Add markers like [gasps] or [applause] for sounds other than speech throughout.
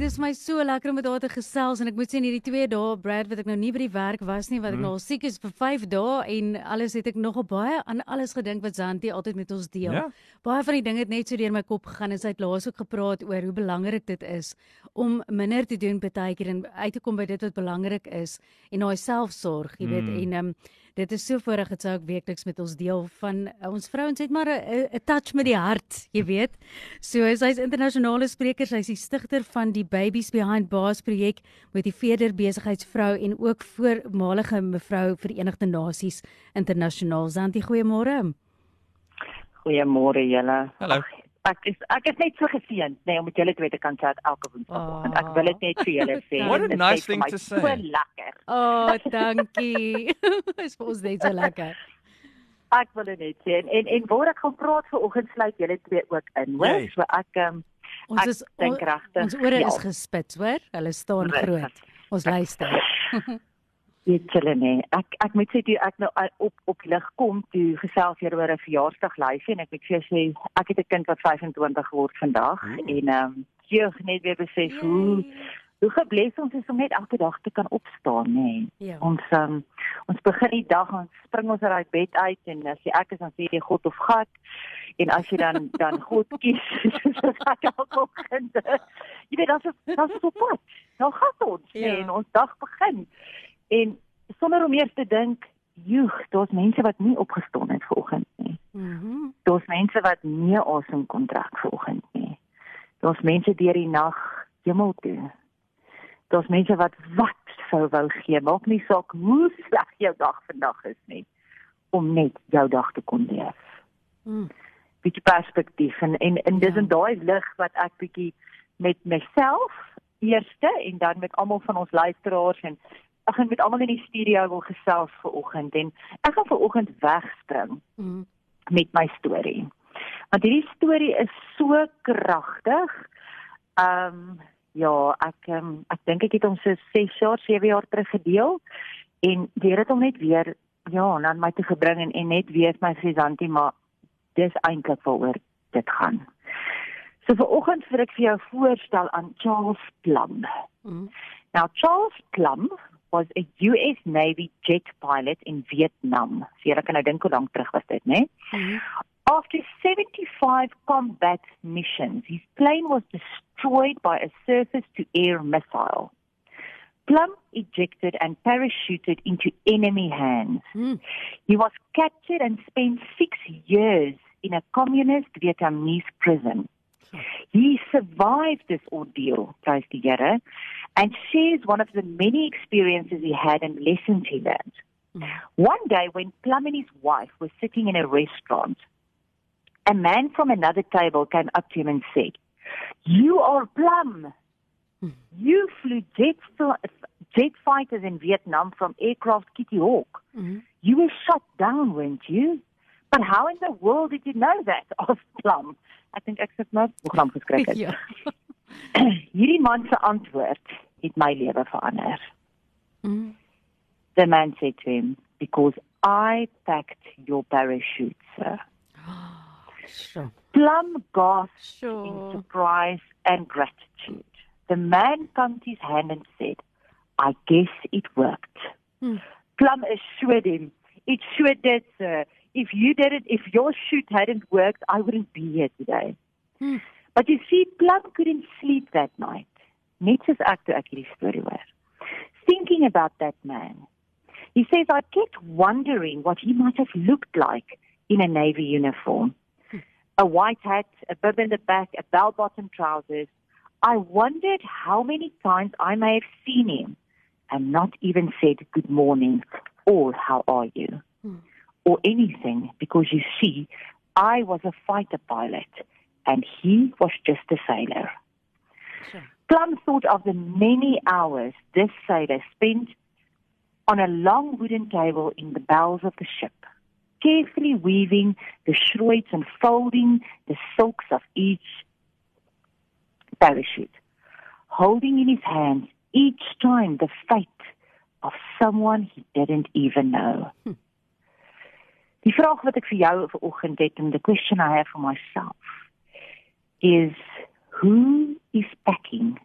Maar dit is my so lekker om met haar te gesels en ek moet sê in hierdie 2 dae Brad wat ek nou nie by die werk was nie wat ek Mhm. nou al siek is vir 5 dae en alles het ek nogal baie aan alles gedink wat Zanti altyd met ons deel. Ja. Baie van die dinge het net so deur my kop gegaan en sy het laas ook gepraat oor hoe belangrik dit is om minder te doen baie keer en uit te kom by dit wat belangrik is en daai selfsorg, jy weet, Mm. en um, dit is so voorreg dat sy ook weekliks met ons deel van uh, ons vrouens het maar 'n touch met die hart, jy weet. So sy's internasionale spreker, sy's die stigter van die Babies Behind Bars projek, motiveerder besigheidsvrou en ook voormalige mevrou Verenigde Nasies internasionaal. Zanti, goeiemôre. Goeiemôre julle. Hallo. Ek is ek is net so geseënd nee om met julle twee te kan chat elke woensdagoggend. Ek wil dit net vir julle sê. What a Dit is nice thing to So say. lekker. O, oh, dankie. [laughs] is vir ons net so lekker. Ek wil dit net sê en en, en waar ek gaan praat vanoggend sluit julle twee ook in, hoor? Jy. So ek ehm Ons Ek is dink regtig, Ons ore ja. is gespits, hoor? Hulle staan groot. Ons luister. [laughs] weet julle nee. Ek ek moet sê toe ek nou op op lig kom toe gesels hier oor 'n verjaarsdaglyfie en ek moet vir jou sê ek het 'n kind wat 25 word vandag Ooh. en ehm um, jeug net weer besef hoe hoe gebless ons is om net elke dag te kan opstaan, nê. Nee. Ja. Ons um, ons begin die dag ons spring ons uit bed uit en as jy ek is dan sê jy God of gat en as jy dan [laughs] dan God kies [laughs] soos ek elke oggend. Jy weet dan is dan is op pad. Nou gaan ons Ja. ja. en ons dag begin. En sonder om eers te dink, joeg, daar's mense wat nie opgestaan het vanoggend nie. Mhm. Daar's mense wat nie asem kon trek vanoggend nie. Daar's mense deur die nag hemel toe. Daar's mense wat wat sou wou gee, maak nie saak hoe sleg jou dag vandag is nie, om net jou dag te kon leef. Mm. Bietjie perspektief en en, en dis Ja. in daai lig wat ek bietjie met myself eerste en dan met almal van ons luisteraars en ek gaan met almal in die studio wil gesels vanoggend en ek gaan vanoggend wegspring Mm. met my storie. Want hierdie storie is so kragtig. Ehm um, ja, ek um, ek dink ek het hom so 6 jaar, 7 jaar terug gedeel en Here het hom net weer ja, na my toe gebring en, en net weer my sê Zanti, maar dis eintlik waaroor dit gaan. So vanoggend wil ek vir jou voorstel aan Charles Plum. Mm. Now, Charles Plum was a US Navy jet pilot in Vietnam. So jy kan nou dink hoe lank terug was dit, né? Mm. After 75 combat missions, his plane was destroyed by a surface to air missile. Plum ejected and parachuted into enemy hands. Mm. He was captured and spent six years in a communist Vietnamese prison. He survived this ordeal, praise the Here, and shares one of the many experiences he had and lessons he learned. Mm. One day, when Plum and his wife were sitting in a restaurant, a man from another table came up to him and said, You are Plum. Hmm. You flew jet, jet fighters in Vietnam from aircraft Kitty Hawk. Mm. You were shot down, weren't you? But how in the world did you know that? [laughs] asked Plum. Ek dink ek sit nou program geskryf het. [laughs] Ja. [clears throat] Hierdie man se antwoord het my lewe verander. Mm. The man said to him, "Because I packed your parachute, sir." [gasps] Sure. Plum gasped in Sure. surprise and gratitude. The man pumped his hand and said, "I guess it worked." Hmm. Plum assured him, "It sure did, sir. If you did it, if your shoot hadn't worked, I wouldn't be here today." Hmm. But you see, Plum couldn't sleep that night. Net soos ek toe ek hierdie storie hoor. Thinking about that man. He says, I kept wondering what he might have looked like in a Navy uniform. A white hat, a bib in the back, a bell bottom trousers. I wondered how many times I may have seen him and not even said good morning or how are you Hmm. Or anything because you see, I was a fighter pilot and he was just a sailor. Sure. Plum thought of the many hours this sailor spent on a long wooden table in the bows of the ship, carefully weaving the shrouds and folding the silks of each parachute, holding in his hands each time the fate of someone he didn't even know. Hm. Die vraag wat ek vir jou vanoggend het en the question I have for myself is who is packing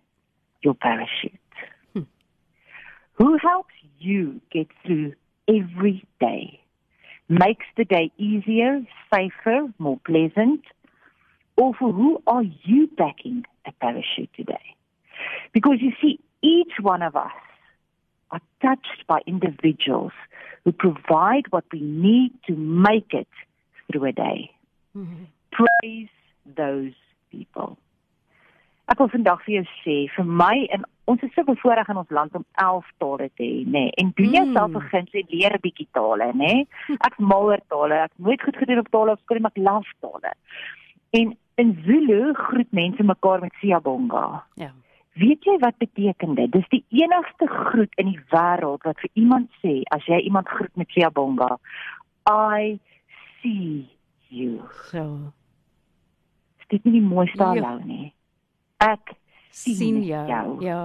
your parachute? Hm. Who helps you get through every day? Makes the day easier, safer, more pleasant? Or for who are you packing a parachute today? Because you see, each one of us are touched by individuals who provide what we need to make it through a day. Mm-hmm. Praise those people. Ek wil vandag vir jou sê, vir my en ons is so bevoorreg in ons land om 11 tale te hê, nê. En doen mm. jouself begin sê leer 'n bietjie tale, nê. [laughs] Ek mal oor tale. Ek nooit goed gedoen op tale op skool, maar ek love tale. En in Zulu groet mense mekaar met siyabonga. Ja. Weet jy wat beteken dit? Dis die enigste groet in die wêreld wat vir iemand sê as jy iemand groet met Siyabonga, I see you. So. Dit is nie die mooiste ja. hallo nie. Ek sien, sien jou. jou. Ja.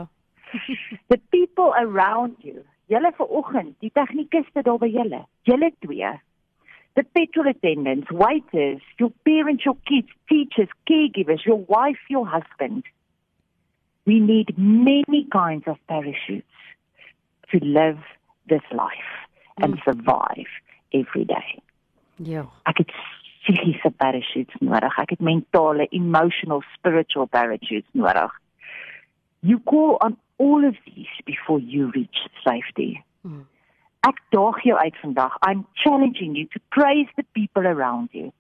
[laughs] The people around you. Julle vanoggend, die tegnikus daar by julle. Julle twee. The petrol attendants, waiters, your parents, your kids, teachers, caregivers, your wife, your husband. We need many kinds of parachutes to live this life mm. and survive every day. Ja. Ek het psigiese parachutes nodig. Ek het mentale, emotional, spiritual parachutes nodig. You call on all of these before you reach safety. Mm. Ek daag jou uit vandag. I'm challenging you to praise the people around you.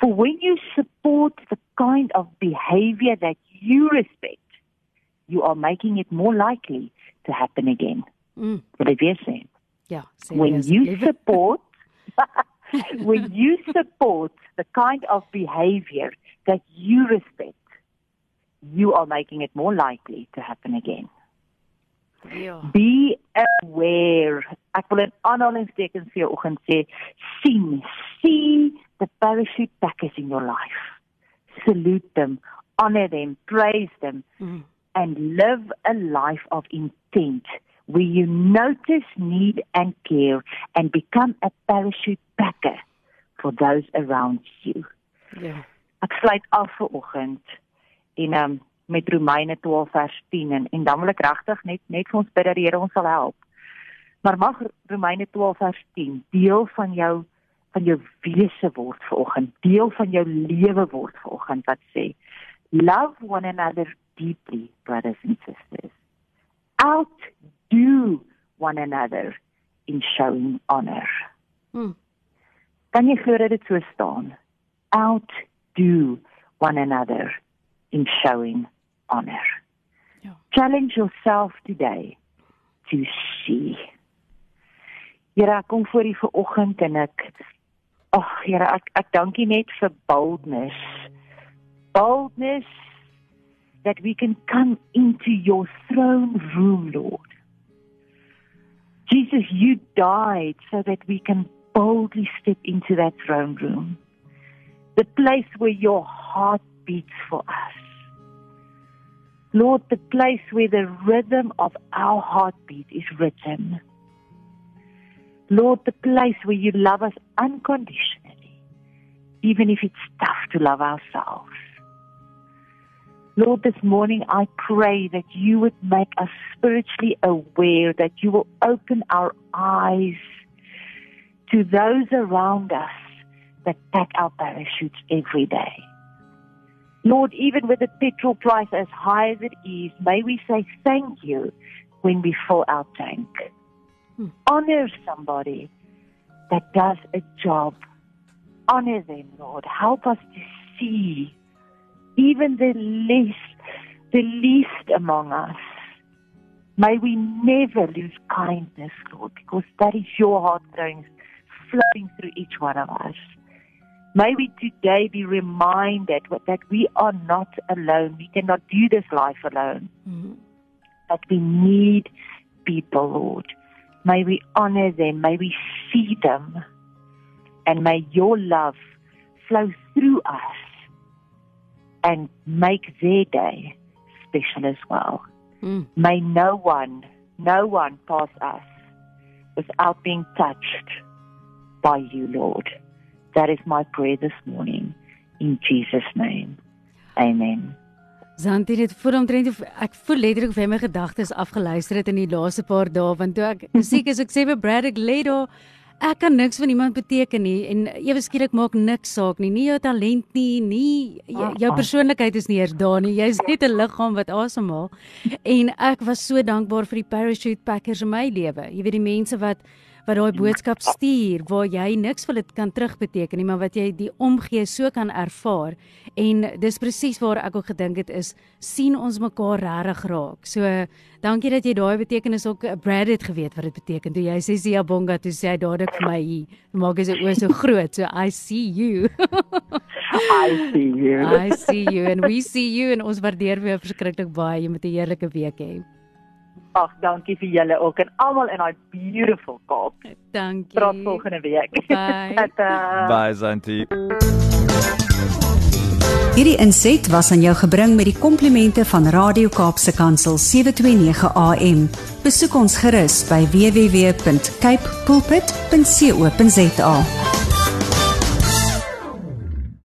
For when you support the kind of behavior that you respect, you are making it more likely to happen again. Mm. Wil jy weer sê? Ja, sê When you support [laughs] [laughs] when you support the kind of behavior that you respect, you are making it more likely to happen again. Ja. Be aware. Ek wil in aanhalingstekens vir jou oggend sê, sien, see the parachute packers in your life. Salute them, honor them, praise them. Mm and live a life of intent where you notice need and care and become a parachute packer for those around you. Ja. Ek sluit af vir oggend en um, met Romeine 12 vers 10 en, en dan wil ek regtig net net vir ons bid dat die Here ons sal help. Maar mag Romeine 12 vers 10 deel van jou van jou wese word vir oggend, deel van jou lewe word vir oggend wat sê love one another deeply, brothers and sisters. Outdo one another in showing honor. Hmm. Kan jy glo dit so staan? Outdo one another in showing honor. Ja. Challenge yourself today to see. Here, kom voor U vir oggend en ek Ag, oh, Here, ek ek dankie net vir boldness. Boldness that we can come into your throne room, Lord. Jesus, you died so that we can boldly step into that throne room, the place where your heart beats for us. Lord, the place where the rhythm of our heartbeat is written. Lord, the place where you love us unconditionally, even if it's tough to love ourselves. Lord, this morning I pray that you would make us spiritually aware, that you will open our eyes to those around us that pack our parachutes every day. Lord, even with the petrol price as high as it is, may we say thank you when we fill our tank. Hmm. Honor somebody that does a job. Honor them, Lord. Help us to see even the least, the least among us. May we never lose kindness, Lord, because that is your heart flowing, flowing through each one of us. May we today be reminded that we are not alone. We cannot do this life alone. Mm-hmm. That we need people, Lord. May we honor them. May we see them. And may your love flow through us and make their day special as well. Mm. May no one, no one pass us without being touched by you, Lord. That is my prayer this morning in Jesus name. Amen. Zantie dit voel omtrent ek voel letterlik of hy my gedagtes afgeluister het in die laaste paar dae want toe ek [laughs] musiek is ek sê vir Brad ek lê daar ek kan niks van iemand beteken nie en ewe skielik maak niks saak nie. Nie jou talent nie nie jou, jou persoonlikheid is nie eers daar nie. Jy's net 'n liggaam wat asemhaal. En ek was so dankbaar vir die parachute packers in my lewe. Jy weet die mense wat wat daai boodskap stuur waar jy niks vir dit kan terugbeteken nie, maar wat jy die omgee so kan ervaar. En dis presies waar ek ook gedink het is sien ons mekaar regtig raak. So dankie dat jy daai betekenis ook eh, Brad het geweet wat dit beteken. Toe jy sê Sia Bonga toe sê hy dadelik vir my maak hy sy oë so groot. So I see you. [laughs] I see you. [laughs] I see you and we see you en ons waardeer weer verskriklik baie. Jy moet 'n heerlike week hê. Ag, dankie vir julle ook en almal in daai beautiful Kaap. Dankie. Tot volgende week. [laughs] Bye. Bye Santi. Hierdie inset was aan jou gebring met die komplimente van Radio Kaapse Kansel 729 AM. Besoek ons gerus by www.cape pulpit.co.za.